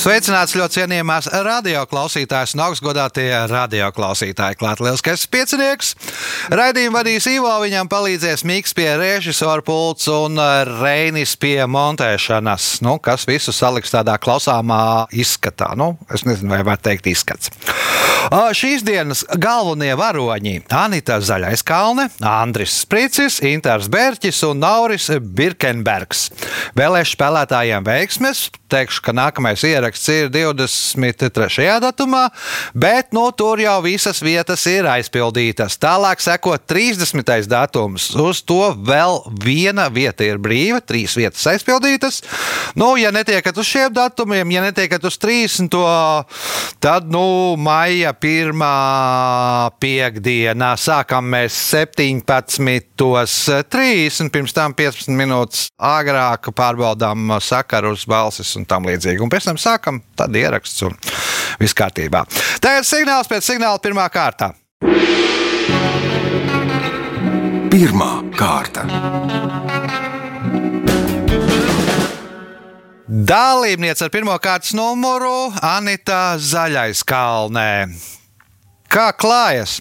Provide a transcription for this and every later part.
Sveicināts ļoti cienījamās radioklausītājas un augstgadātie radioklausītāji. Klāt lielskais piecinieks. Raidījumu vadīs Ivo, viņam palīdzēs Miks pie režisora pults un Reinis pie montēšanas, nu, kas visu saliks tādā klausāmā izskatā. Nu, es nezinu, vai var teikt izskats. Šīs dienas galvenie varoņi - Anita Zaļaiskalne, Andris Spricis, Intars Bērķis un Nauris Birkenbergs. Vēlēšu spēlētājiem veiksmes, teikšu, ka nākamais ieraksts ir 23. datumā, bet nu, tur jau visas vietas ir aizpildītas. Tālāk seko 30. datums. Uz to vēl viena vieta ir brīva, trīs vietas aizpildītas. Nu, ja netiekat uz šiem datumiem, ja netiekat uz 30. tad nu, maija pirmā piekdienā sākam mēs 17.30, pirms tam 15 minūtes agrāk pārbaudām sakaru uz balsis un tam līdzīgi. Un pēc tam sākam, tad ieraksts un viss kārtībā. Tagad signāls pēc signāla pirmā kārta. Pirmā kārta. Dalībniece ar pirmā kārtas numuru Anita Zaļais Kalnē. Kā klājas?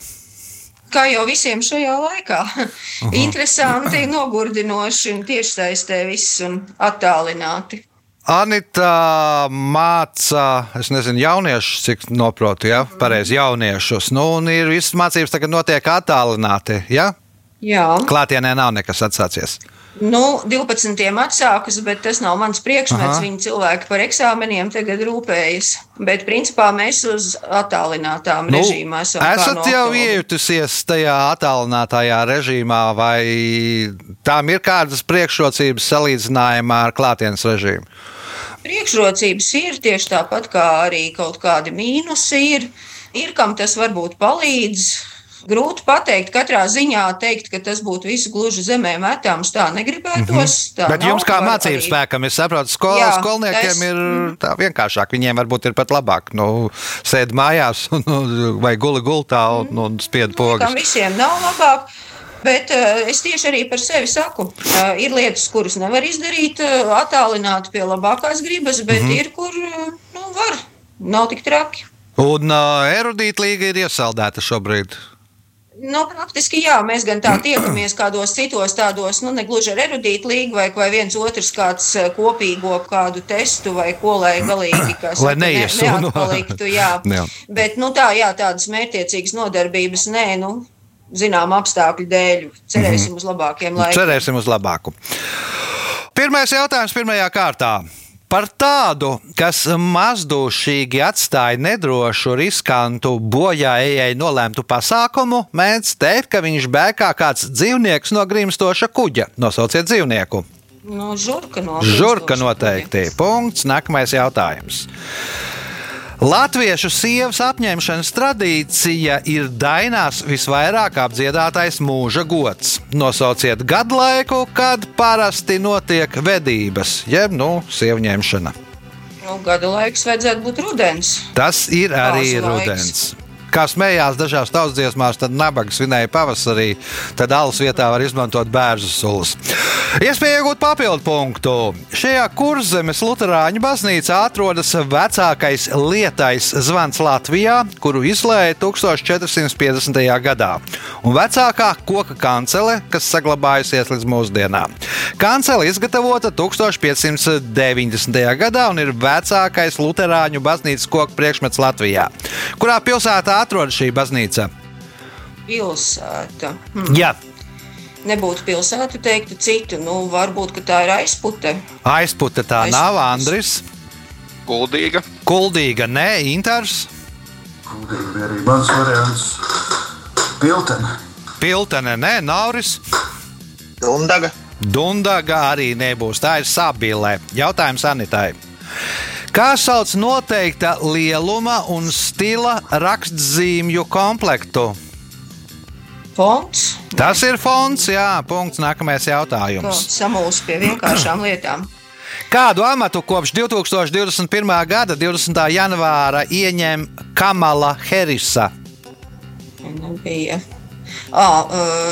Kā jau visiem šajā laikā. Interesanti, nogurdinoši un tiešsaistē viss un attālināti. Anita māca, es nezinu, jauniešus, cik noprotu, ja pareizi jauniešus. Nu, un ir visas mācības tagad notiek attālināti. Ja? Jā, Klātienē nav nekas atsācies. Nu, 12. atsākas, bet tas nav mans priekšmets. Aha. Viņi cilvēki par eksāmeniem tagad rūpējas. Bet, principā, mēs uz attālinātām nu, režīmā esam. esat no jau iejutusies tajā attālinātajā režīmā, vai tām ir kādas priekšrocības salīdzinājumā ar klātienes režīmu? Priekšrocības ir tieši tāpat kā arī kaut kādi mīnusi ir. Ir kam tas varbūt palīdz. Grūti pateikt, katrā ziņā teikt, ka tas būtu visu gluži zemē metāms. Tā negribētos. Tā Mhm. Bet nav, jums, kā mācību arī- spēkam, es saprotu, skol, Jā, skolniekiem es- ir tā vienkāršāk. Viņiem varbūt ir pat labāk. Nu, sēd mājās un, nu, vai guli gultā un, un spied pogas. visiem nav labāk. Bet uh, es tieši arī par sevi saku, uh, ir lietas, kuras nevar izdarīt uh, attālināti pie labākās gribas, bet mm. -hmm. ir, kur uh, nu, var. Nav tik traki. Un uh, erudīta līga ir iesaldēta šobrīd. Nu, praktiski jā, mēs gan tā tiekamies kādos citos tādos, nu, ne gluži ar erudītu līgu, vai, vai viens otrs kāds eh, kopīgo kādu testu, vai ko, lai galīgi kas Lai neiesu, nu. neatpaliktu, jā. Jā. Bet, nu, tā, jā, tādas mērķiecīgas nodarbības, nē, nu, zinām apstākļu dēļ, cerēsim uz labākiem laikiem. Cerēsim uz labāku. Pirmais jautājums pirmajā kārtā. Par tādu, kas mazdūšīgi atstāja nedrošu, riskantu, bojā ejai nolēmtu pasākumu, mēdz teikt, ka viņš bēg kā kāds dzīvnieks no grimstoša kuģa. Nosauciet dzīvnieku. Nu, žurka no Žurka noteikti. Punkts. Nākamais jautājums. Latviešu sievas apņemšanas tradīcija ir dainās visvairāk apdziedātais mūža gods. Nosauciet gadu laiku, kad parasti notiek vedības, jeb nu, sievu ņemšana. Nu, gada laiks vajadzētu būt rudens. Tas ir arī Kāzu laiks. Kā smējās dažās tautsdziesmās, tad nabaga svinēja pavasarī, tad alus vietā var izmantot bērnu sulas. Iespēja iegūt papildu punktu. Šajā kurzemes Lutāņu baznīcā atrodas vecākais lietais zvans Latvijā, kuru izlēja 1450. gadā, un vecākā koka kancele, kas saglabājusies līdz mūsdienām. Kancele izgatavota 1590. gadā un ir vecākais Lutāņu baznīcas koku priekšmets Latvijā. Kurā pilsētā atrodas šī baznīca? Pilsēta. Hm. Jā, Nebūtu pilsēta, teiktu citu. Nu, varbūt, ka tā ir aizpute. aizputa tā Aizputas. nav Andris. Kuldīga. Kuldīga, nē, Intars, Kuldīgi bija arī mans variants. Piltene. Piltene, nē, Nauris. Dundaga. Dundaga arī nebūs. Tā ir sabilē. Jautājums Anitai. Kā sauc noteikta lieluma un stila rakstzīmju komplektu? Fonds. Tas ir fonds, jā, punkts. Nākamais jautājums. Samulst pie vienkāršām lietām. Kādu amatu kopš 2021. gada 20. janvāra ieņem Kamala Harisa? Nebija. À,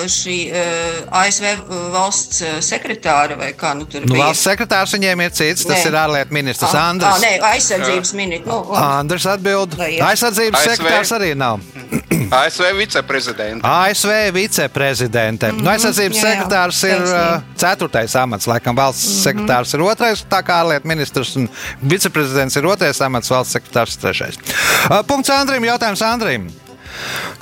šī ASV valsts sekretāra vai kā nu tur Nu, bija? valsts sekretārs viņiem ir cits, tas Nē. ir ārlietu ministrs À, Andris. à, Nē, aizsardzības minūte. Nu, labi. Andris atbild. Aizsardzības ASV? sekretārs arī nav. ASV viceprezidents. ASV viceprezidente. Mm -hmm. nu, aizsardzības Mhm. jā, jā, sekretārs ir uh, ceturtais amats, laikam valsts mm -hmm. sekretārs ir otrais, tā kā ārlietu ministrs un viceprezidents ir otrais amats, valsts sekretārs ir trešais. Uh, punkts Andrim, jautājums Andrim.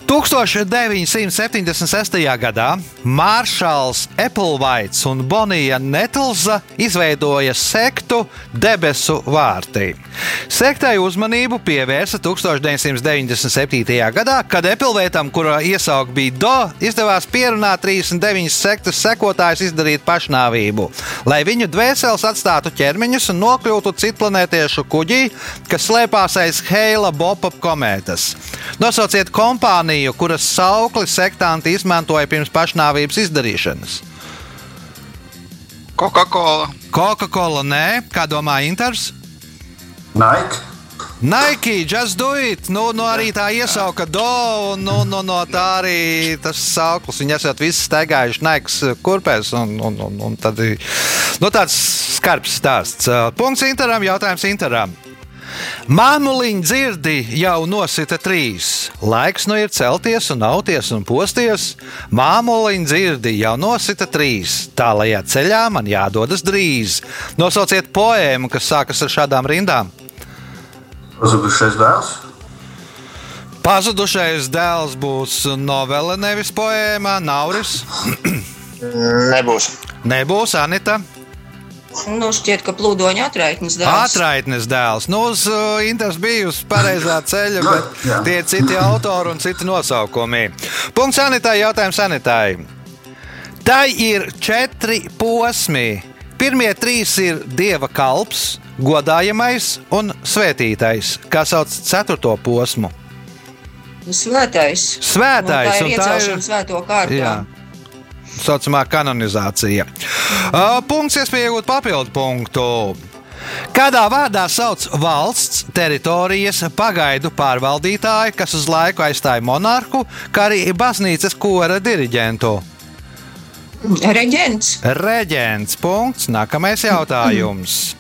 1976. gadā Māršals Epplevaits un Bonija Netlza izveidoja sektu Debesu vārtī. Sektai uzmanību pievērsa 1997. gadā, kad Epplevētam, kura iesauga bija Do, izdevās pierunāt 39 sektas sekotājus izdarīt pašnāvību, lai viņu dvēseles atstātu ķermeņus un nokļūtu citplanētiešu kuģī, kas slēpās aiz Heila Bopa komētas. Nosauciet kompāniju, kuras saukli sektanti izmantoja pirms pašnāvības izdarīšanas. Coca-Cola. Coca-Cola nē, kā domā Inters? Nike. Nike, just do it! Nu, nu arī tā iesauka do, un nu, nu, no tā arī tas sauklis. Viņi esat visi staigājuši Nike kurpēs, un, un, un, un tad ir nu, tāds skarbs stāsts. Punkts Interam, jautājums Interam. Māmuliņa dzirdi jau nosita trīs. Laiks nu ir celties un auties un posties. Māmuliņa dzirdi jau nosita trīs. Tālajā ceļā man jādodas drīz. Nosauciet poēmu, kas sākas ar šādām rindām. Pazudušais dēls. Pazudušais dēls būs novele, nevis poēma. Nauris Nebūs. nebūs Anita. Nu, šķiet, ka plūdoņa atraitnes dēls. Atraitnes dēls. Nu, uz uh, Inters bija uz pareizā ceļa, bet tie ir citi autori un citi nosaukumi. Punkts Anitai, jautājums Anitai. Tai ir četri posmi. Pirmie trīs ir dieva kalps, godājamais un svētītais, kā sauc ceturto posmu. Svētais. Svētais, Un tā ir iecelšana svēto kārtā. Tā saucamā kanonizācija. Uh, punkts, iespēja iegūt papildu punktu. Kādā vārdā sauc valsts teritorijas pagaidu pārvaldītāju, kas uz laiku aizstāja monarhu, kā arī baznīcas kora diriģentu? Reģents. Reģents. Punkts. Nākamais jautājums.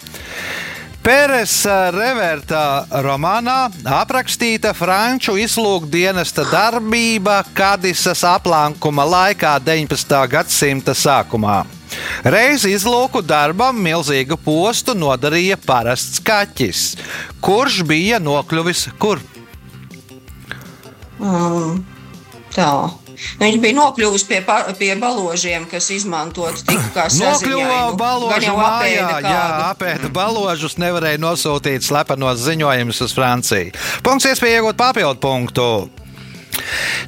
Pēres Reverta romānā aprakstīta franču izlūkdienesta darbība Kadisas aplankuma laikā 19. gadsimta sākumā. Reiz izlūku darbam milzīgu postu nodarīja parasts kaķis, kurš bija nokļuvis kur. Um, tā. Viņš bija nokļuvis pie, pie baložiem, kas izmantot tikai kā Nokļuva. Gan balāžu jau mājā, apēda jā, apēda balāžus, nevarēja nosūtīt slepenos ziņojumus uz Franciju. Punkts, iespēja iegūt papildu punktu.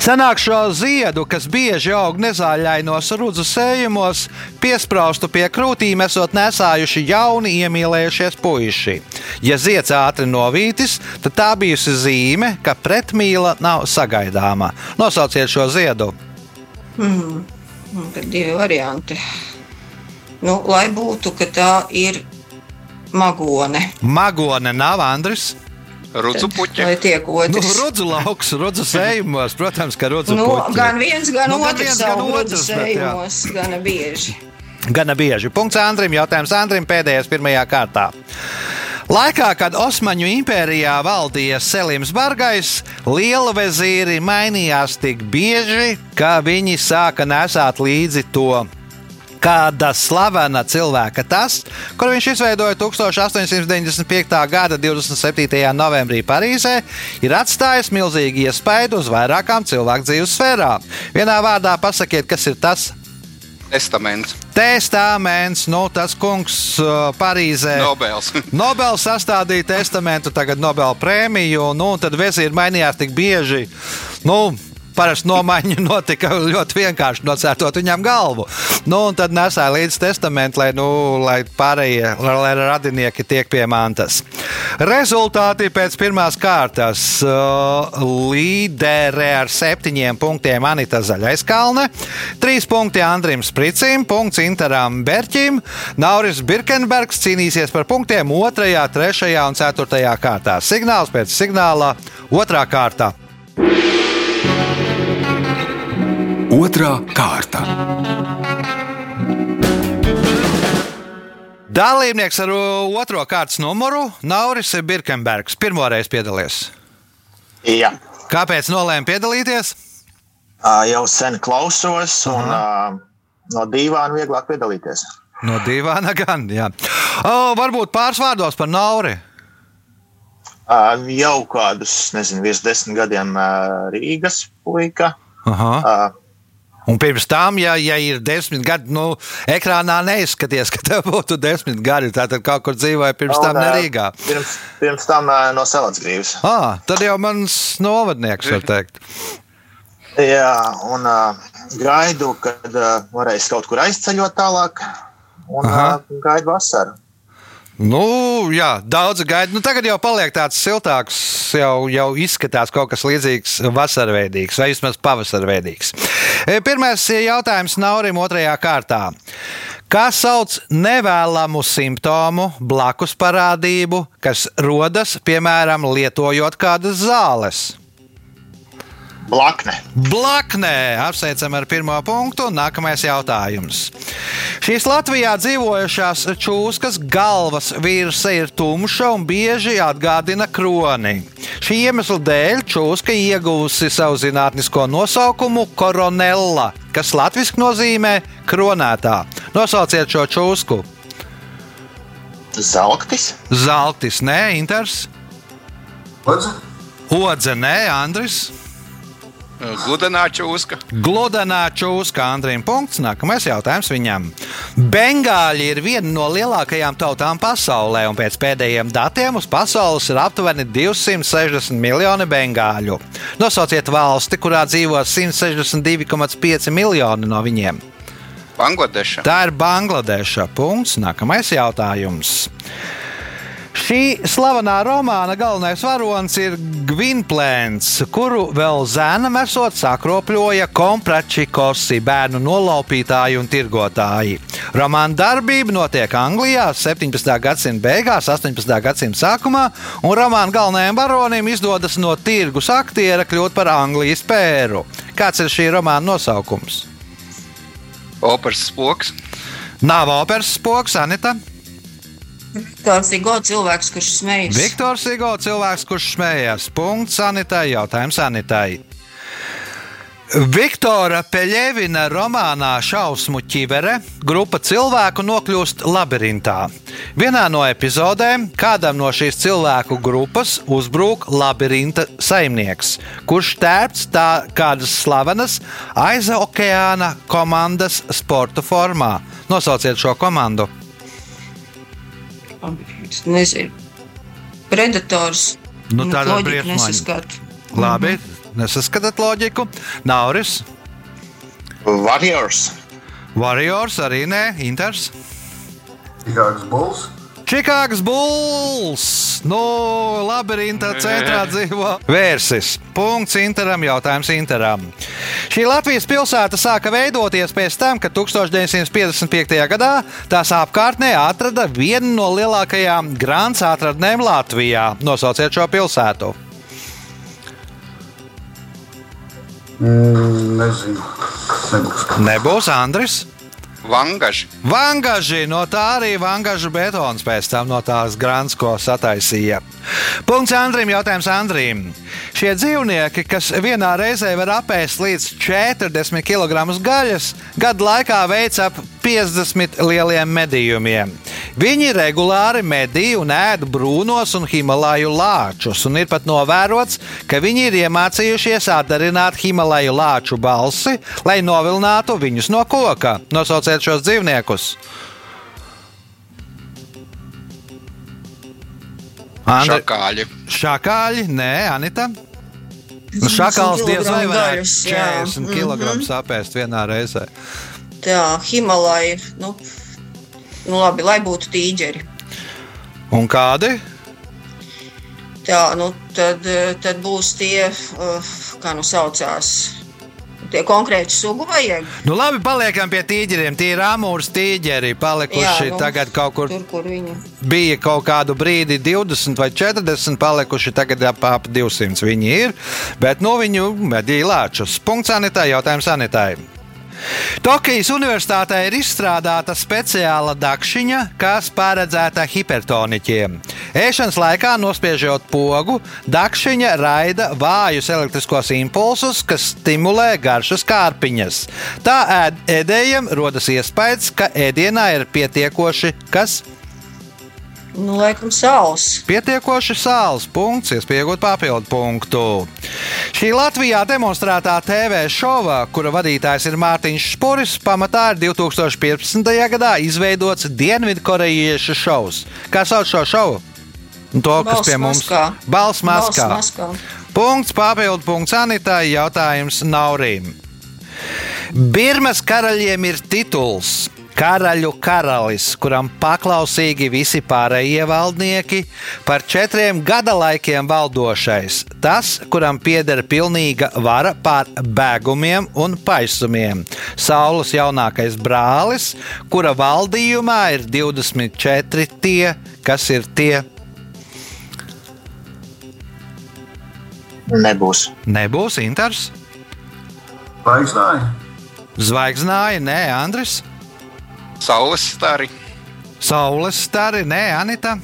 Senāk šo ziedu, kas bieži aug nezāļainos rudzu sējumos, piesprāstu pie krūtīm, esot nesājuši jauni iemīlējušies puiši. Ja zieds ātri novītis, tad tā bijusi zīme, ka pretmīla nav sagaidāma. Nosauciet šo ziedu. Nu, Tad divi varianti. Nu, lai būtu, ka tā ir magone. Magone nav Andris. Rudzu puķi. Lai tiek Nu, otrs. rudzu lauks, rudzu sējumos, protams, ka rudzu Nu, puķi. gan viens, gan Nu, gan otrs gan otrs, bet sējumos, gana bieži. Gana bieži. Punkts Andrim. Jautājums Andrim pēdējais pirmajā kārtā. Laikā, kad Osmaņu impērijā valdīja Selims Bargais, liela vezīri mainījās tik bieži, ka viņi sāka nesāt līdzi to. Kāda slavena cilvēka tas, kur viņš izveidoja 1895. gada 27. novembrī Parīzē, ir atstājis milzīgu iespaidu uz vairākām cilvēku dzīves sfērām. Vienā vārdā pasakiet, kas ir tas Testaments. Testaments, nu, tas kungs uh, Parīzē. Nobels. Nobels sastādīja testamentu, tagad Nobela prēmiju, nu, un tad vezīri mainījās tik bieži. Nu, parasti nomaiņa notika ļoti vienkārši nocērtot viņam galvu. Nu, un tad nesāja līdzi testamentu, lai, nu, lai pārējie lai radinieki tiek pie mantas. Rezultāti pēc pirmās kārtas uh, līderē ar septiņiem punktiem Anita Zaļaiskalne, trīs punkti Andrim Spricim, punkts Interam Berķim, Nauris Birkenbergs cīnīsies par punktiem otrajā, trešajā un ceturtajā kārtā. Signāls pēc signāla otrā kārta. Otra kārta. Dalībnieks ar otro kārtas numuru Nauris Birkenbergs. Pirmoreiz piedalījies. Jā, Kāpēc nolēma piedalīties? Ā, jau sen klausos, un ā, no divām vieglāk piedalīties. No divām gan. Jā. O, varbūt pāris vārdos par Nauri. Ā, Jau kādus, nezinu, virs desmit gadiem ā, Rīgas puika. Aha. Ā, Un pirms tam, ja, ja ir desmit gadi, nu, ekrānā neizskaties, ka tev būtu desmit gadi. Tātad kaut kur dzīvoja pirms tam un, ā, nerīgā. Pirms, pirms tam no Selacgrīvas. Ah, tad jau mans novadnieks var teikt. Jā, un ā, gaidu, kad ā, varēs kaut kur aizceļot tālāk. Un Aha. ā, gaidu vasaru. Nu, jā, daudz gaida. Nu, tagad jau paliek tāds siltāks, jau, jau izskatās kaut kas līdzīgs vasarveidīgs vai vismaz pavasarveidīgs. E, Pirmais jautājums Naurim otrajā kārtā. Kā sauc nevēlamu simptomu, blakus parādību, kas rodas, piemēram, lietojot kādas zāles? Blakne. Blaknē apsveicam ar pirmo punktu. Nākamais jautājums. Šīs Latvijā dzīvojušās čūskas galvas virsa ir tumša un bieži atgādina kroni. Šī iemesla dēļ čūska ieguvusi savu zinātnisko nosaukumu koronella, kas latviešu nozīmē kronētā. Nosauciet šo čūsku. Zelktis. Zeltis, nē, Inters, Lūdzu, Hodze, nē, Andris. Gludenā čūska. Gludanā čūska Andrija punkts. Nākamais jautājums viņam. Bengāļi ir viena no lielākajām tautām pasaulē, un pēc pēdējiem datiem uz pasaules ir aptuveni 260 miljoni bengāļu. Nosauciet valsti, kurā dzīvo 162,5 miljoni no viņiem. Bangladeša. Tā ir Bangladeša. Punkts. Nākamais jautājums. Šī slavenā romāna galvenais varonis ir Gvinplēns, kuru vēl zēnam esot sakropļoja kompračikosi bērnu nolaupītāji un tirgotāji. Romāna darbība notiek Anglijā 17. gadsimta beigās, 18. gadsimta sākumā, un romāna galvenajam varonim izdodas no tirgus aktiera kļūt par Anglijas pēru. Kāds ir šī romāna nosaukums? Operas spoks. Nav operas spoks, Anita. Ir gods cilvēks, kurš smejas. Viktors Igo, cilvēks, kurš smējās. Punkts sanitai, jautājums sanitai. Viktora Peļevina romānā Šausmu ķivere grupa cilvēku nokļūst labirintā. Vienā no epizodēm kādam no šīs cilvēku grupas uzbrūk labirinta saimnieks, kurš tērpts tā kādas slavenas aiza okeāna komandas sporta formā. Nosauciet šo komandu. Es nezinu. Predators. Nu, tādā loģiku briesmoņa. nesaskatu. Labi, nesaskatāt loģiku. Nauris, Warriors. Warriors arī nē, Inters. Čikāgas Bulls. Čikāgas Bulls! Nu, labirinta centrā dzīvo vērsis. Punkts Interam, jautājums Interam. Šī Latvijas pilsēta sāka veidoties pēc tam, kad 1955. gadā tās apkārtnē atrada vienu no lielākajām grāmatas atradnēm Latvijā. Nosauciet šo pilsētu. Mm, nezinu. Nebūs. Nebūs Andris. Vangaži. Vangaži, no tā arī vangažu betons pēc tam no tās grāmatas, ko sataisīja. Punkts Andrim, jautājums Andrim. Šie dzīvnieki, kas vienā reizē var apēst līdz 40 kg gaļas, gadu laikā veic ap 50 lieliem medījumiem. Viņi regulāri medī un ēd brūnos un himalaju lāčus, un ir pat novērots, ka viņi ir iemācījušies atdarināt himalaju lāču balsi, lai novilinātu viņus no koka. Nosauciet šos dzīvniekus. Andri, Šakāļi. šakāļi, nē, Anita. Nu, šakals diez vai varētu gaļas, jā. 40 kg sapēst vienā reizē. Tā, Himalaja, nu, nu labi, lai būtu tīģeri. Un kādi? Tā, nu, tad, tad būs tie, uh, kā nu saucās, tie konkrēti sugu vajag. Nu, labi, paliekam pie tīģeriem. Tie ir amūrs tīģeri, palikuši nu, tagad kaut kur. Tur, kur viņi. Bija kaut kādu brīdi 20 vai 40, palikuši tagad ap, ap 200 viņi ir, bet no viņu medīja lēčus. Punkts sanitārai, jautājums sanitārai. Tokijas Universitātē ir izstrādāta speciāla dakšiņa, kas paredzēta hipertoniķiem. Ēšanas laikā, nospiežot pogu, dakšiņa raida vājus elektriskos impulsus, kas stimulē garšas kārpiņas. Tā ēd, ēdējiem rodas iespējas, ka ēdienā ir pietiekoši kas Nu, laikam, saules. Pietiekoši sāls punkts, iespējot papildu punktu. Šī Latvijā demonstrētā TV šova, kura vadītājs ir Mārtiņš Spuris, pamatā ir 2015. gadā izveidots Dienvidkorejiešu šovs. Kā sauc šo šovu? Un To, kas Balss pie mums Maskā. Balss Maskā. Balss Maskā. Punkts, papildu punkts Anitai, jautājums Naurim. Birmas karaļiem ir tituls. Karaļu karalis, kuram paklausīgi visi pārējie valdnieki, par četriem gada laikiem valdošais. Tas, kuram pieder pilnīga vara pār bēgumiem un paisumiem. Saules jaunākais brālis, kura valdījumā ir 24 tie, kas ir tie. Nebūs. Nebūs Inters, Zvaigznāji. Zvaigznāja, nē, Andris, Saules stari. Saules stari, nē, Anita.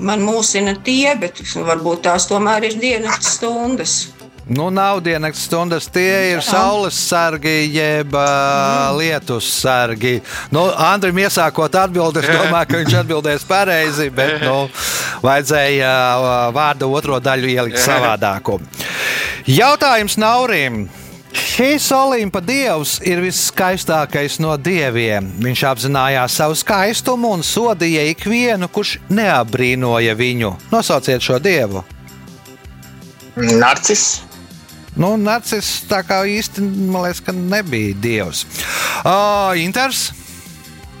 Man mūsina tie, bet varbūt tās tomēr ir dienas stundas. Nu, nav dienas stundas, tie ir saules sargi, jeb uh, lietus sargi. Nu, Andrim iesākot atbildēt, es domāju, ka viņš atbildēs pareizi, bet nu, vajadzēja vārdu otro daļu ielikt savādāku. Jautājums Naurim. Šīs olimpa dievs ir viskaistākais no dieviem. Viņš apzinājās savu skaistumu un sodīja ikvienu, kurš neapbrīnoja viņu. Nosauciet šo dievu! Narcis. Nu, Narcis tā kā īsti man liekas, ka nebija dievs. Uh, Inters.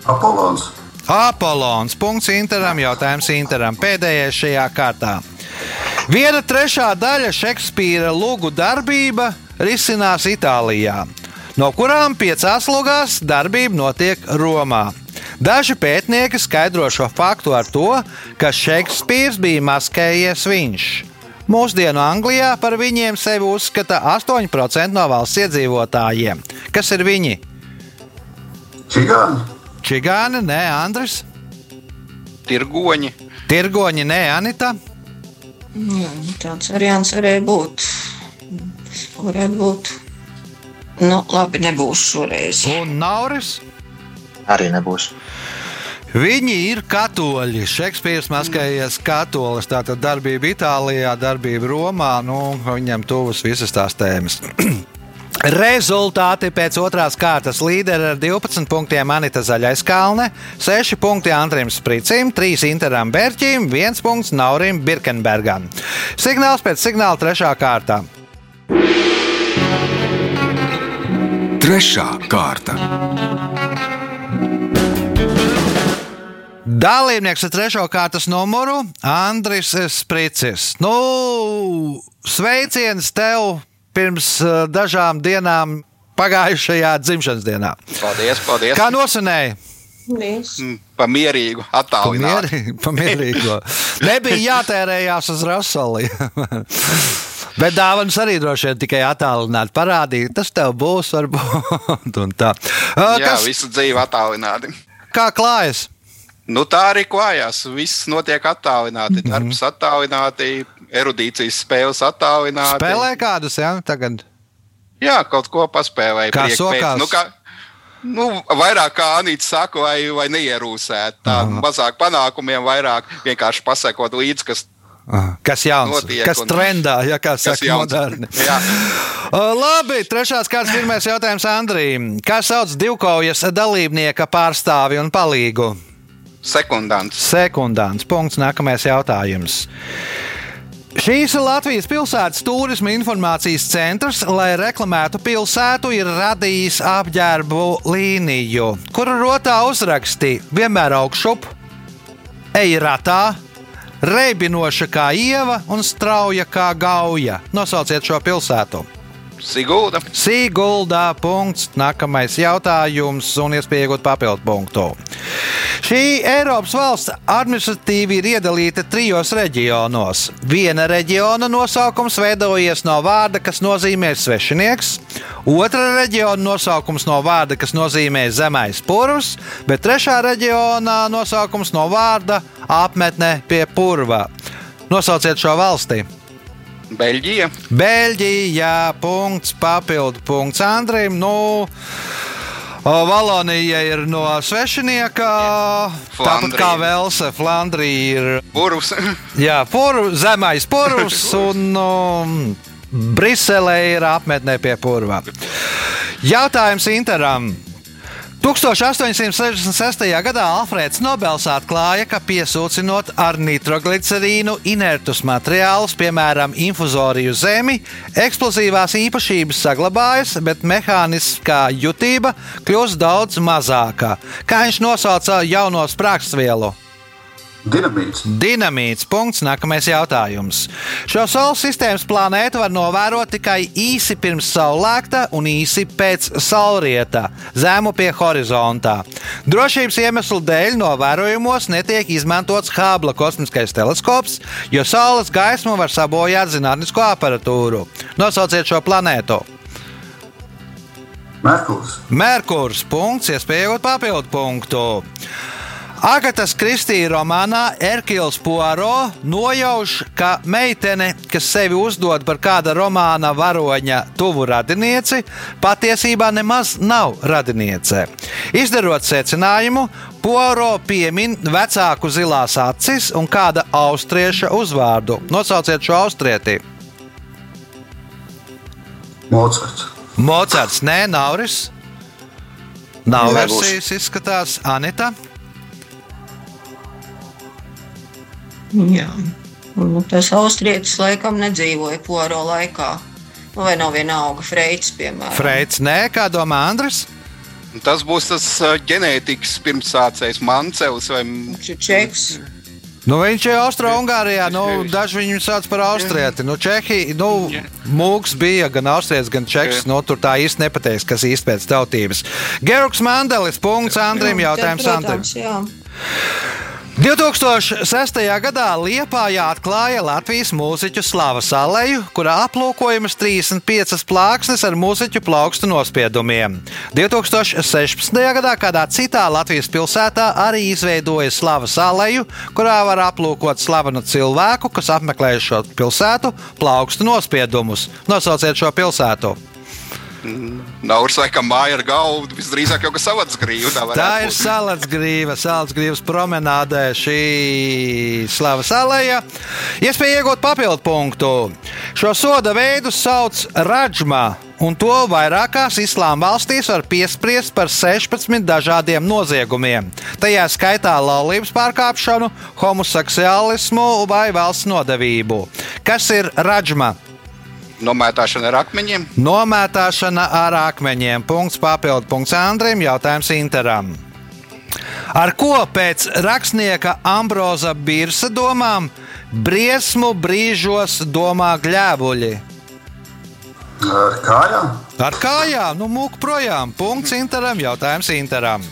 Apolons. Apollons. Punkts Interam. Jautājums Interam. Pēdējais šajā kārtā. Viena trešā daļa Šekspīra lūgu darbība risinās Itālijā, no kurām piecās lugās darbība notiek Romā. Daži pētnieki skaidro šo faktu ar to, ka Šekspīrs bija maskējies viņš. Mūsdienu Anglijā par viņiem sevi uzskata 8% no valsts iedzīvotājiem. Kas ir viņi? Čigāni. Čigāni, nē, Andris, Tirgoņi. Tirgoņi, nē, Anita. Jā, nu, tāds variants varēja būt. Varētu būt. Nu, labi, nebūs šoreiz. un Nauris. Arī nebūs. Viņi ir katoļi. Šekspīrs maskējies katolis. Tātad darbība Itālijā, darbība Romā. Nu, viņam tuvas visas tās tēmas. Rezultāti pēc otrās kārtas līdera ar 12 punktiem Anita Zaļais Kalne, 6 punkti Antrim Spricim, 3 Interam Bērķim, 1 punkts Naurim Birkenbergam. Signāls pēc signāla trešā kārtā. Trešā kārta. Dalībnieks ar trešo kārtas numuru Andris Spricis. Nu, sveiciens tev pirms eh, dažām dienām pagājušajā dzimšanas dienā. Paldies, paldies. Kā nosinēja? Viss. Mm, Pa mierīgu attālinājumu. Pamieri- Pamierīgo. Nebija jātērējās uz rasoli. Bet dāvanas arī droši vien tikai attālināt, parādīt, tas tev būs, varbūt. Jā, Kas, visu dzīvi attālināti. kā klājas? Nu, tā arī klājās. Viss notiek attālināti. Mhm. Darbs attālināti, erudīcijas spēles attālināti. Spēlē kādus, jā, tagad. Jā, kaut ko paspēlēja. Kā sokās? Nu, kā, nu, vairāk kā Anīts saka, vai, vai neierūsēt. Tā mazāk panākumiem, vairāk vienkārši pasakot līdzi, kas Aha. Kas jauns? Notiek kas trendā, ja kā saka, moderni? Labi, trešās kārtas pirmais jautājums Andrijam. Kā sauc divkaujas dalībnieka pārstāvi un palīgu? sekundants. Sekundants. Punkts. Nākamais jautājums. Šīs Latvijas pilsētas turisma informācijas centrs, lai reklamētu pilsētu, ir radījis apģērbu līniju, kuru rotā uzrakstīja vienmēr augšup, ej ratā, reibinoša kā ieva un strauja kā gauja. Nosauciet šo pilsētu! Sigulda. Sīguldā. Punkts. Nākamais jautājums un iespēja iegūt papildu punktu. Šī Eiropas valsts administratīvi ir iedalīta trijos reģionos. Viena reģiona nosaukums veidojies no vārda, kas nozīmē svešinieks, otra reģiona nosaukums no vārda, kas nozīmē zemais purvs, bet trešā reģiona nosaukums no vārda apmetne pie purva. Nosauciet šo valsti! Beļģija. Beļģija, punkts, papildu punkts Andrim. Nu, Valonija ir no svešinieka. Tāpat kā Velse, Flandrija ir Burvs. jā, pur, zemais purvs un um, Brisele ir apmetnē pie purva. Jautājums Interam. 1866. gadā Alfrēds Nobels atklāja, ka piesūcinot ar nitroglicerīnu inertus materiālus, piemēram, infuzoriju zemi, eksplozīvās īpašības saglabājas, bet mehāniskā jutība kļūst daudz mazāka. Kā viņš nosauca jauno sprāgstvielu? Dinamīts. Dinamīts. Punkts. Nākamais jautājums. Šo Saules sistēmas planētu var novērot tikai īsi pirms saulēkta un īsi pēc saulrieta, zemu pie horizontā. Drošības iemeslu dēļ novērojumos netiek izmantots Hābla kosmiskais teleskops, jo Saules gaisma var sabojāt zinātnisko aparatūru. Nosauciet šo planētu. Merkurs. Merkurs. Punkts. Iespējot papildu punktu. Agatas Kristīna romānā Erkils Poirot nojauš, ka meitene, kas sevi uzdod par kāda romāna varoņa tuvu radinieci, patiesībā nemaz nav radiniece. Izdarot secinājumu, Poirot piemin vecāku zilās acis un kāda austrieša uzvārdu. Nosauciet šo austrieti. Mocards. Mocards, nē, Nauris. Nav versijas, izskatās Anita. Jā. Nu, tas austrietis laikam nedzīvoja poro laikā. Nu, Vai nav viena auga Freits, piemēram? Freits, nē, kā domā Andris? Tas būs tas ā, ģenētikas pirmsācējs Mancels vai čeks. Nu, viņš ir Austro-Ungārijā. Nu, daži viņu sauc par austrieti. Nu, Čehija, nu, mūks bija gan austrietis, gan čeks. Nu, tur tā īsti nepateiks, kas īsti pēc tautības. Georgs Mandelis, punkts Andrim, jautājums Andrim. Protams, jā. 2006. gadā Liepājā atklāja Latvijas mūziķu Slavas aleju, kurā aplūkojamas 35 plāksnes ar mūziķu plaukstu nospiedumiem. 2016. gadā kādā citā Latvijas pilsētā arī izveidoja Slavas aleju, kurā var aplūkot slavenu cilvēku, kas apmeklējuši šo pilsētu, plaukstu nospiedumus. Nosauciet šo pilsētu! Nauris laikam māja ar galvu. Visdrīzāk jau ka savats grīva. Tā, Tā ir būt. Salacgrīva, Salacgrīvas promenādē šī slavas alēja. Iespēja iegūt papildu punktu. Šo soda veidu sauc Radžma. Un to vairākās islāma valstīs var piespriest par 16 dažādiem noziegumiem. Tajā skaitā laulības pārkāpšanu, homoseksuālismu vai valsts nodevību. Kas ir Radžma? Nomētāšana ar akmeņiem. Nomētāšana ar akmeņiem. Punkts papildu punkts Andrim. Jautājums Interam. Ar ko pēc rakstnieka Ambroza Birsa domām briesmu brīžos domā gļēbuļi? Ar kājām. Ar kājām, nu, mūku projām. Punkts Interam. Jautājums Interam.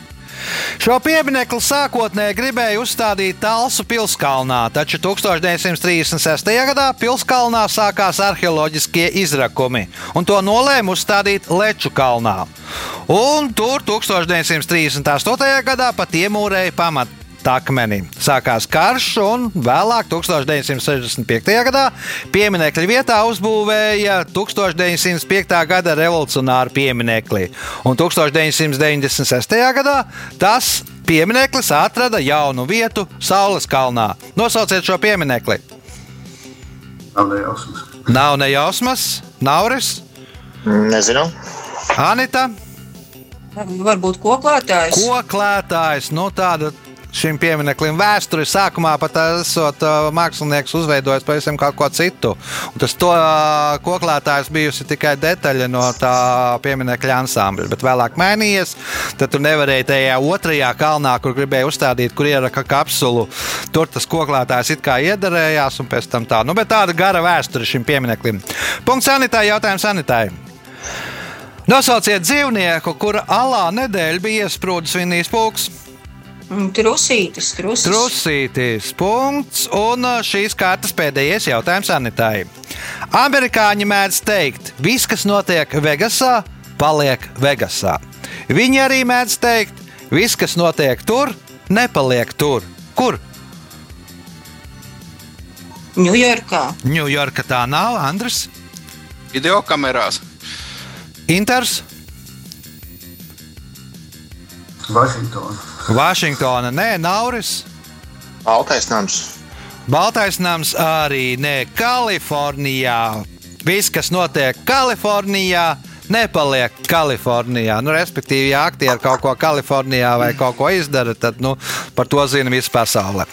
Šo pieminiektu sākotnēji gribēja uzstādīt Talsu pilskalnā, taču 1936. gadā pilskalnā sākās arheoloģiskie izrakumi, un to nolēma uzstādīt Leču kalnā. Un tur 1938. gadā pat iemūrēja pamat. Takmeni. Sākās karš, un vēlāk, 1965. gadā, pieminiekļa vietā uzbūvēja 1905. gada revolucionāru pieminekli. Un 1996. gadā tas piemineklis atrada jaunu vietu Saules kalnā. Nosauciet šo pieminekli. Nav nejausmas. Nav nejausmas, Nauris, Nezinu. Anita, Varbūt koklētājs. koklētājs. Nu, tāda šim piemineklim vēsturi. Sākumā pat esot uh, mākslinieks uzveidojis pavisam kaut ko citu. Un tas to uh, koklētājs bijusi tikai detaļa no tā pieminekļa ansambļa, bet vēlāk mainījies. Tad tu nevarēji tajā otrajā kalnā, kur gribēji uzstādīt, kur ieraka kapsulu. Tur tas koklētājs it kā iedarējās, un pēc tam tā. Nu, bet tāda gara vēsture šim piemineklim. Punkts sanitārai, jautājums sanitārai. Nosauciet dzīvnieku, kura alā nedēļa bija iesprūdis vinnijas pūks. Mm, Trusītis, trusis. Trusītis, punkts. Un šīs kārtas pēdējais jautājums Anitai. Amerikāņi mēdz teikt, viss, kas notiek Vegasā, paliek Vegasā. Viņi arī mēdz teikt, viss, kas notiek tur, nepaliek tur. Kur? Ņujorkā. Ņujorka tā nav, Andris. Video kamerās. Inters, Vašingtona. Vašingtona, nē, Nauris. Baltais nams. Baltais nams arī ne Kalifornijā. Viss, kas notiek Kalifornijā, nepaliek Kalifornijā. Nu, respektīvi, ja aktieri kaut ko Kalifornijā vai kaut ko izdara, tad nu, par to zina visa pasaule.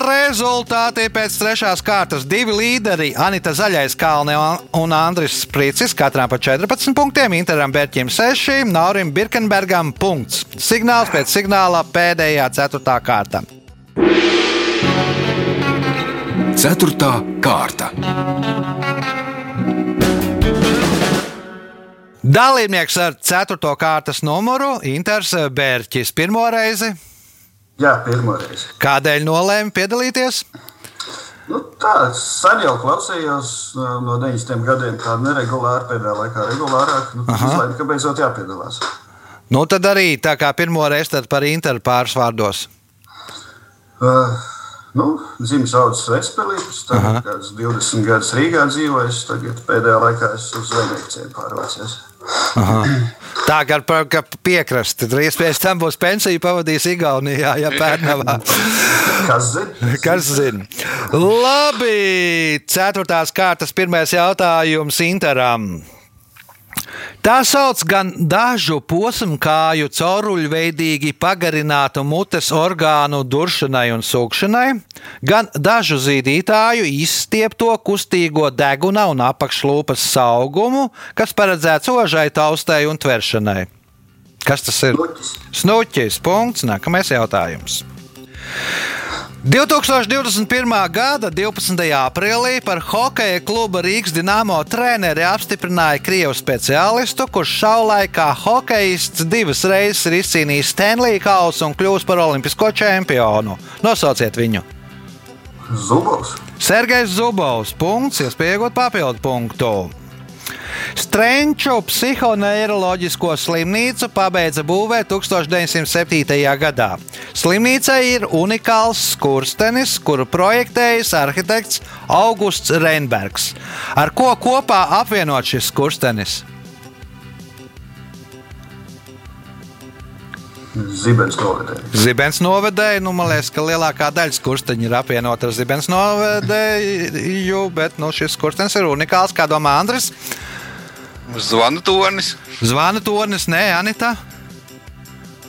Rezultāti pēc trešās kārtas divi līderi - Anita Zaļais Kalne un Andris Sprīcis, katram pa 14 punktiem, Interam Bērķim 6, Naurim Birkenbergam punkts. Signāls pēc signāla pēdējā ceturtā kārta. Ceturtā kārta. Dalībnieks ar 4. kārtas numuru Inters Bērķis pirmo reizi. Jā, pirmo reizi. Kādēļ nolēma piedalīties? Nu, tā sen jau klausījos no 90 gadiem, tā neregulāri, pēdējā laikā regulārāk. Nu, izlēma, ka beidzot jāpiedalās. Nu, tad arī tā kā pirmo reizi par Interu pāris vārdos. Uh, nu, Zimas audzes Vecpilīpus, tagad kāds 20 gadus Rīgā dzīvojis, tagad pēdējā laikā es uz Zvejniekciem pārvācies. Tā kā piekrasti, tad iespējams tam būs pensija pavadījis Igaunijā, ja pērnavā. Kas zina? Kas zina? Labi, ceturtās kārtas pirmais jautājums Interam. Tā sauc gan dažu posmkāju cauruļveidīgi pagarinātu mutes orgānu duršanai un sūkšanai, gan dažu zīdītāju izstiepto kustīgo deguna un apakšlūpas saugumu, kas paredzēts ožai, taustai un tveršanai. Kas tas ir? Snuķis. Punkts. Nākamais jautājums. 2021. gada 12. aprīlī par hokeja kluba Rīgas Dienāmo treneri apstiprināja krievu speciālistu, kurš savulaikā hokejists divas reizes ir izcīnījis Stanley kausu un kļuvis par olimpisko čempionu. Nosauciet viņu! Zubovs. Sergejs Zubovs. Punkts, iespējot papildu punktu. Strenču psihoneiroloģisko slimnīcu pabeidza būvēt 1907. gadā. Slimnīcai ir unikāls skurstenis, kuru projektējis arhitekts Augusts Reinbergs. Ar ko kopā apvienot šis skurstenis? Zibens novedē. Zibens novedēja, nu, man liekas, ka lielākā daļa skursteņa ir apvienota ar zibens novedēju, bet nu, šis skurstenis ir unikāls. Kā domā Andris? Zvanu tonis. Zvana tornis, nē, Anita.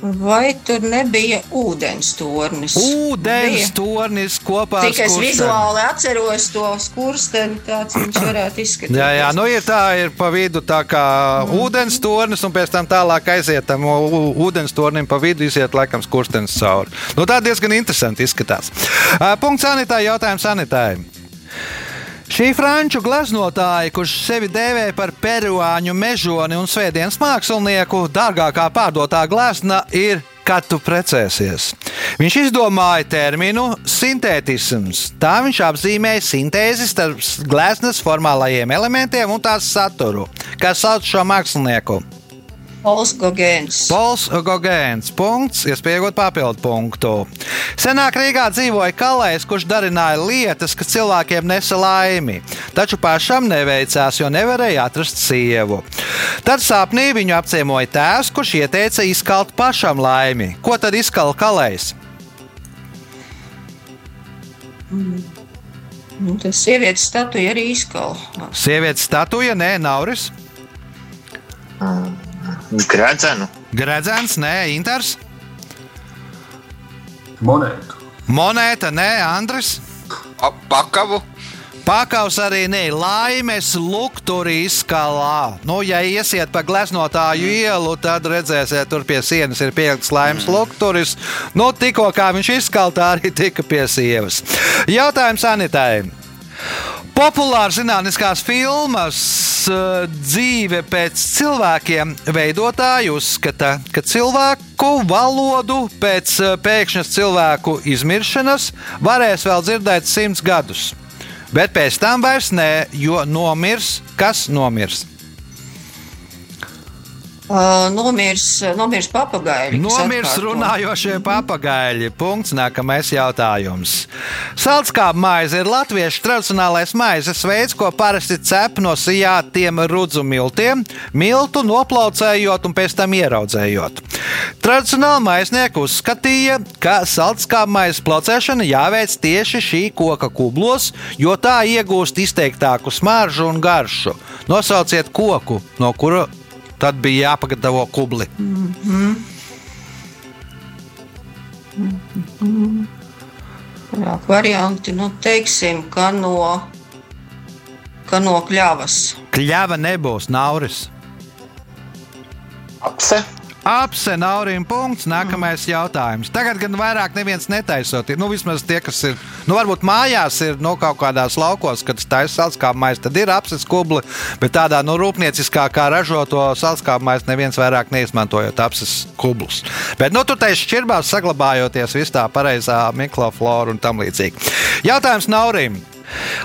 Vai tur nebija ūdens tornis? Ūdens Bija. tornis kopā ar Tikai es vizuāli atceros to skursteni, tāds viņš varētu izskatīties. Jā, jā, nu ir tā, ir pa vidu tā kā mm. ūdens tornis, un pēc tam tālāk aiziet tam ūdens tornim pa vidu, iziet laikam skurstenis cauri. Nu, tā diezgan interesanti izskatās. Punkts sanitārai, jautājums sanitārai. Šī franču gleznotāja, kurš sevi dēvē par peruāņu mežoni un svētdienas mākslinieku, dārgākā pārdotā glezna ir kad tu precēsies. Viņš izdomāja terminu sintētisms. Tā viņš apzīmēja sintēzi starp gleznas formālajiem elementiem un tās saturu. Kā sauc šo mākslinieku? Pols Gogēns. Pols Gogēns. Punkts, iespējot papildu punktu. Senāk Rīgā dzīvoja kalējs, kurš darināja lietas, kas cilvēkiem nesa laimi. Taču pašam neveicās, jo nevarēja atrast sievu. Tad sapnī viņu apciemoja tēvs, kurš ieteica izkalt pašam laimi. Ko tad izkala kalējs? Nu, tas sievietes statuja arī izkala. Sievietes statuja, nē, Nauris. Gredzenu. Gredzens, nē, Inters. Monētu. Monēta, nē, Andris. Pa- Pakavu. Pakaus arī nē, laimes lukturi izskalā. Nu, ja iesiet pa gleznotāju ielu, tad redzēsiet, tur pie sienas ir pielikts laimes lukturis. Nu, tikko kā viņš izskala, tā arī tika pie sievas. Jautājums Anitai. Populāra zinātniskās filmas uh, dzīve pēc cilvēkiem veidotāji uzskata, ka cilvēku valodu pēc uh, pēkšņas cilvēku izmiršanas varēs vēl dzirdēt simts gadus. Bet pēc tam vairs nē, jo nomirs, kas nomirs. Uh, nomirs, nomirs papagaļi. kas Nomirs runājošie papagaļi. Punkts. Nākamais jautājums. Saldskāba maize ir latviešu tradicionālais maizes veids, ko parasti cep no sijātiem rudzu miltiem, miltu noplaucējot un pēc tam ieraudzējot. Tradicionāli maiznieki uzskatīja, ka saldskāba maizes plaucēšana jāveic tieši šī koka kublos, jo tā iegūst izteiktāku smaržu un garšu. Nosauciet koku, no kura tad bija jāpagatavo kubli. Vairāk varianti, nu, teiksim, ka no, ka no kļavas. Kļava nebūs nauris. Apse. Apse naurim punkts. Nākamais jautājums. Tagad gan vairāk neviens netaisot. Nu, vismaz tie, kas ir, nu, varbūt mājās ir no kaut kādās laukos, kad taisa salskāpu maizi, tad ir apses kubli, bet tādā nu, rūpnieciskā kā ražoto salskāpu maizi neviens vairāk neizmantojot apses kublus. Bet nu, tur taisa šķirbās saglabājoties vis tā pareizā mikroflora un tam līdzīgi. Jautājums naurim.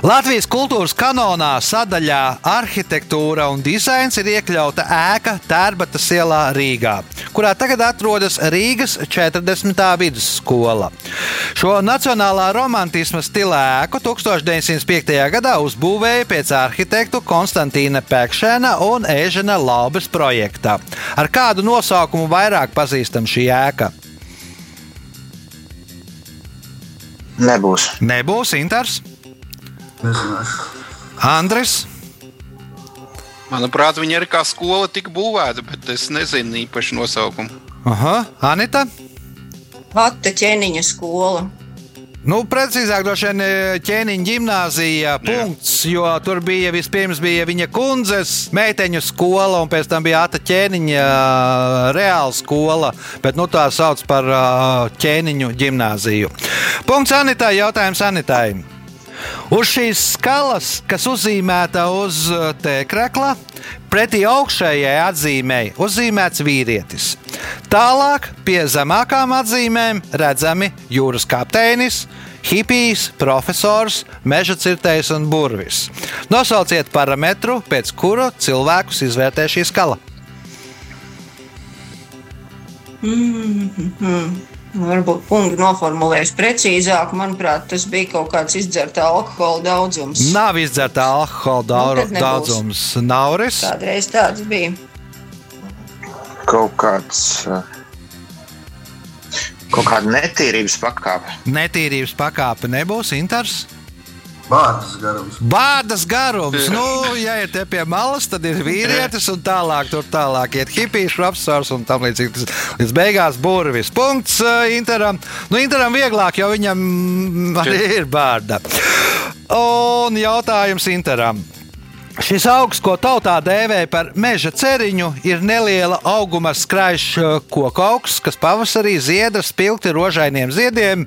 Latvijas kultūras kanonā sadaļā arhitektūra un dizains ir iekļauta ēka Tērbatas ielā Rīgā, kurā tagad atrodas Rīgas 40. vidusskola. Šo nacionālā romantisma stila ēku 1905. gadā uzbūvēja pēc arhitektu Konstantīna Pekšēna un Ēžena Laubes projekta. Ar kādu nosaukumu vairāk pazīstam šī ēka? Nebūs. Nebūs Inters, Nezināšu. Andris. Manuprāt, viņa ir kā skola tika būvēta, bet es nezinu īpaši nosaukumu. Aha, Anita. Vata ķēniņa skola. Nu, precīzāk, droši vien e, ķēniņa gimnāzija punkts, jo tur bija vispirms bija viņa kundzes meiteņu skola, un pēc tam bija Ata ķēniņa ā, reāla skola, bet nu, tā sauc par ā, ķēniņu gimnāziju. Punkts Anitai, jautājums Anitai. Uz šīs skalas, kas uzzīmēta uz uh, tēkrakla, pretī augšējai atzīmēji uzzīmēts vīrietis. Tālāk pie zemākām atzīmēm redzami jūras kapteinis, hipijs, profesors, meža cirtējs un burvis. Nosauciet parametru, pēc kura cilvēkus izvērtē šī skala. Varbūt punktu noformulējuši precīzāk. Manuprāt, tas bija kaut kāds izdzerta alkohola daudzums. Nav izdzerta alkohola daur- Nu, daudzums. Nauris. Kādreiz tāds bija. Kaut kāds. uh, Kaut kāda netīrības pakāpe. Netīrības pakāpe nebūs inters. Vārdas garums. Bārdas garums. Nu, ja ir te pie malas, tad ir vīrietis, un tālāk tur tālāk iet hipijs, profesors un tam līdzīgi. Tas Līdz beigās burvis. Punkts uh, Interam. Nu, Interam vieglāk, jo viņam arī ir bārda. Un jautājums Interam. Šis augs, ko tautā dēvē par meža ceriņu, ir neliela auguma skraišs koku augs, kas pavasarī zieda spilgti rožainiem ziediem,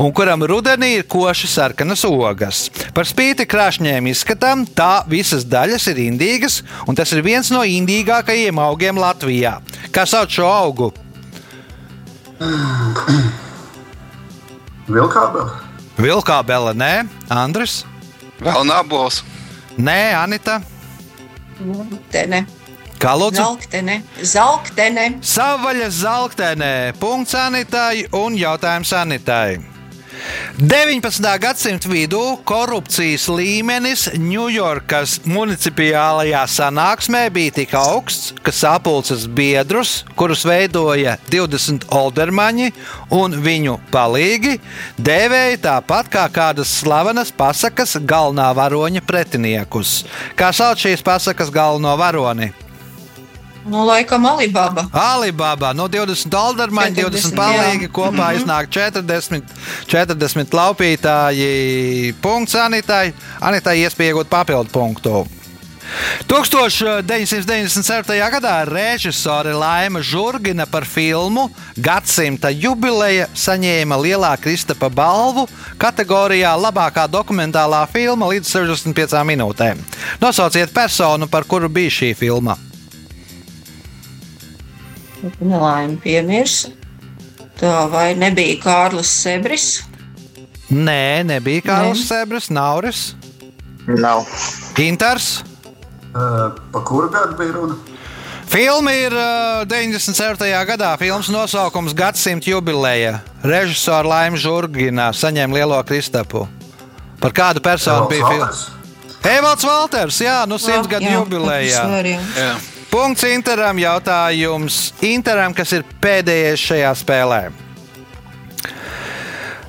un kuram rudenī ir koši sarkanas ogas. Par spīti krāšņiem izskatām, tā visas daļas ir indīgas, un tas ir viens no indīgākajiem augiem Latvijā. Kā sauc šo augu? Vilkābeli. Vilkābele, nē, Andris, Vēl nabos. Nē, Anita, Tene. kā lūdzu? Zelktene. Zelktene. Savaļas zeltainē, punkts Anitai un jautājums Anitai. 19. gadsimta vidū korupcijas līmenis Ņujorkas municipālajā sanāksmē bija tik augsts, ka sapulces biedrus, kurus veidoja 20 oldermaņi un viņu palīgi, dēvēja tāpat kā kādas slavenas pasakas galvenā varoņa pretiniekus. Kā sauc šīs pasakas galveno varoni? Nu, laikam, Alibaba. Alibaba no 20 dolārmaņa, 20 palīgi, kopā mm -hmm. iznāk 40, 40 laupītāji. Punkts Anitai. Anitai iespēja iegūt papildu punktu. 1997. gadā režisore Laima Zurgina par filmu Gadsimta jubileja saņēma lielā Kristapa balvu kategorijā Labākā dokumentālā filma līdz 65 minūtēm. Nosauciet personu, par kuru bija šī filma. Nelaime piemirsa. Tā vai nebija Kārlis Sebris? Nē, nebija Kārlis Sebris, Nauris. Nav. Inters. Uh, pa kuru gadu bija runa? Filma ir uh, 97. gadā. Filmas nosaukums Gadsimta jubileja. Režisora Laima Zurgina saņēma lielo kristapu. Par kādu personu Evalds bija filma? Evalds Valters, jā, nu simts gadu jubilejā. Jā. Punkts Interam jautājums Interam, kas ir pēdējais šajā spēlē.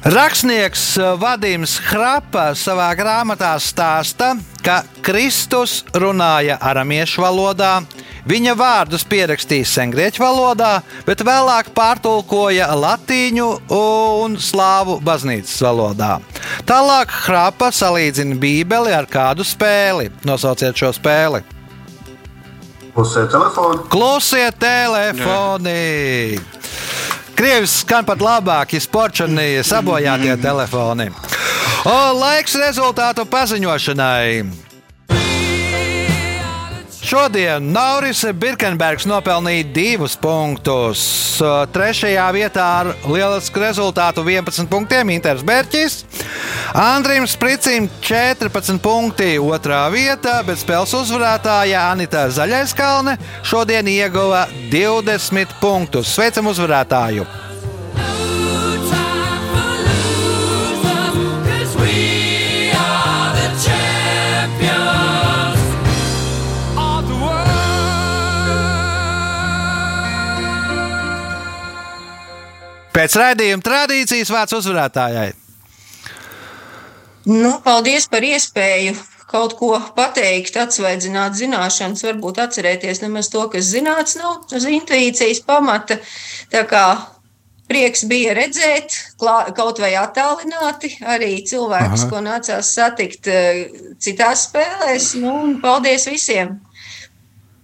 Rakstnieks Vadims Hrapa savā grāmatā stāsta, ka Kristus runāja aramiešu valodā, viņa vārdus pierakstīja sengrieķu valodā, bet vēlāk pārtulkoja latīņu un slāvu baznīcas valodā. Tālāk Hrapa salīdzina Bībeli ar kādu spēli. Nosauciet šo spēli. Pusē telefona. Klusie telefoni! Krievis skan pat labāk, ja sporčani sabojātie telefoni. O, laiks rezultātu paziņošanai. Šodien Nauris Birkenbergs nopelnīja divus punktus. Trešajā vietā ar lielisku rezultātu 11 punktiem Inters Berķis. Andrim Spricim 14 punkti otrā vietā, bet spēles uzvarētāja Anita Zaļaiskalne šodien ieguva 20 punktus. Sveicam uzvarētāju! Pēc raidījuma tradīcijas vārds uzvarētājai. Nu, paldies par iespēju kaut ko pateikt, atsvaidzināt zināšanas, varbūt atcerēties nemaz to, kas zināts nav uz intuīcijas pamata. Tā kā prieks bija redzēt, klā, kaut vai attālināti, arī cilvēkus, Aha. ko nācās satikt eh, citās spēlēs. Nu, paldies visiem!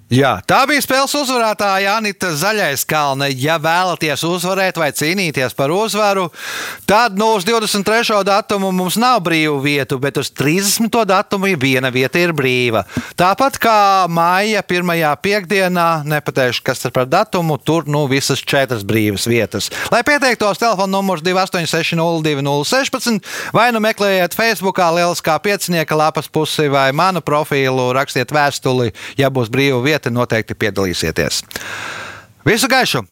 Jā, tā bija spēles uzvarētāja Anita Zaļais Kalne. Ja vēlaties uzvarēt vai cīnīties par uzvaru, tad nu, uz 23. datumu mums nav brīvu vietu, bet uz 30. datumu viena vieta ir brīva. Tāpat kā maija pirmajā piekdienā, nepateikšu, kas ir par datumu, tur nu visas četras brīvas vietas. Lai pieteiktos, telefona numurs 286-0216 vai nu meklējiet Facebook, Lieliskā piecinieka lapas pusi vai manu profilu, rakstiet vēstuli, ja būs brīva vieta, noteikti piedalīsieties. Visu gaišu!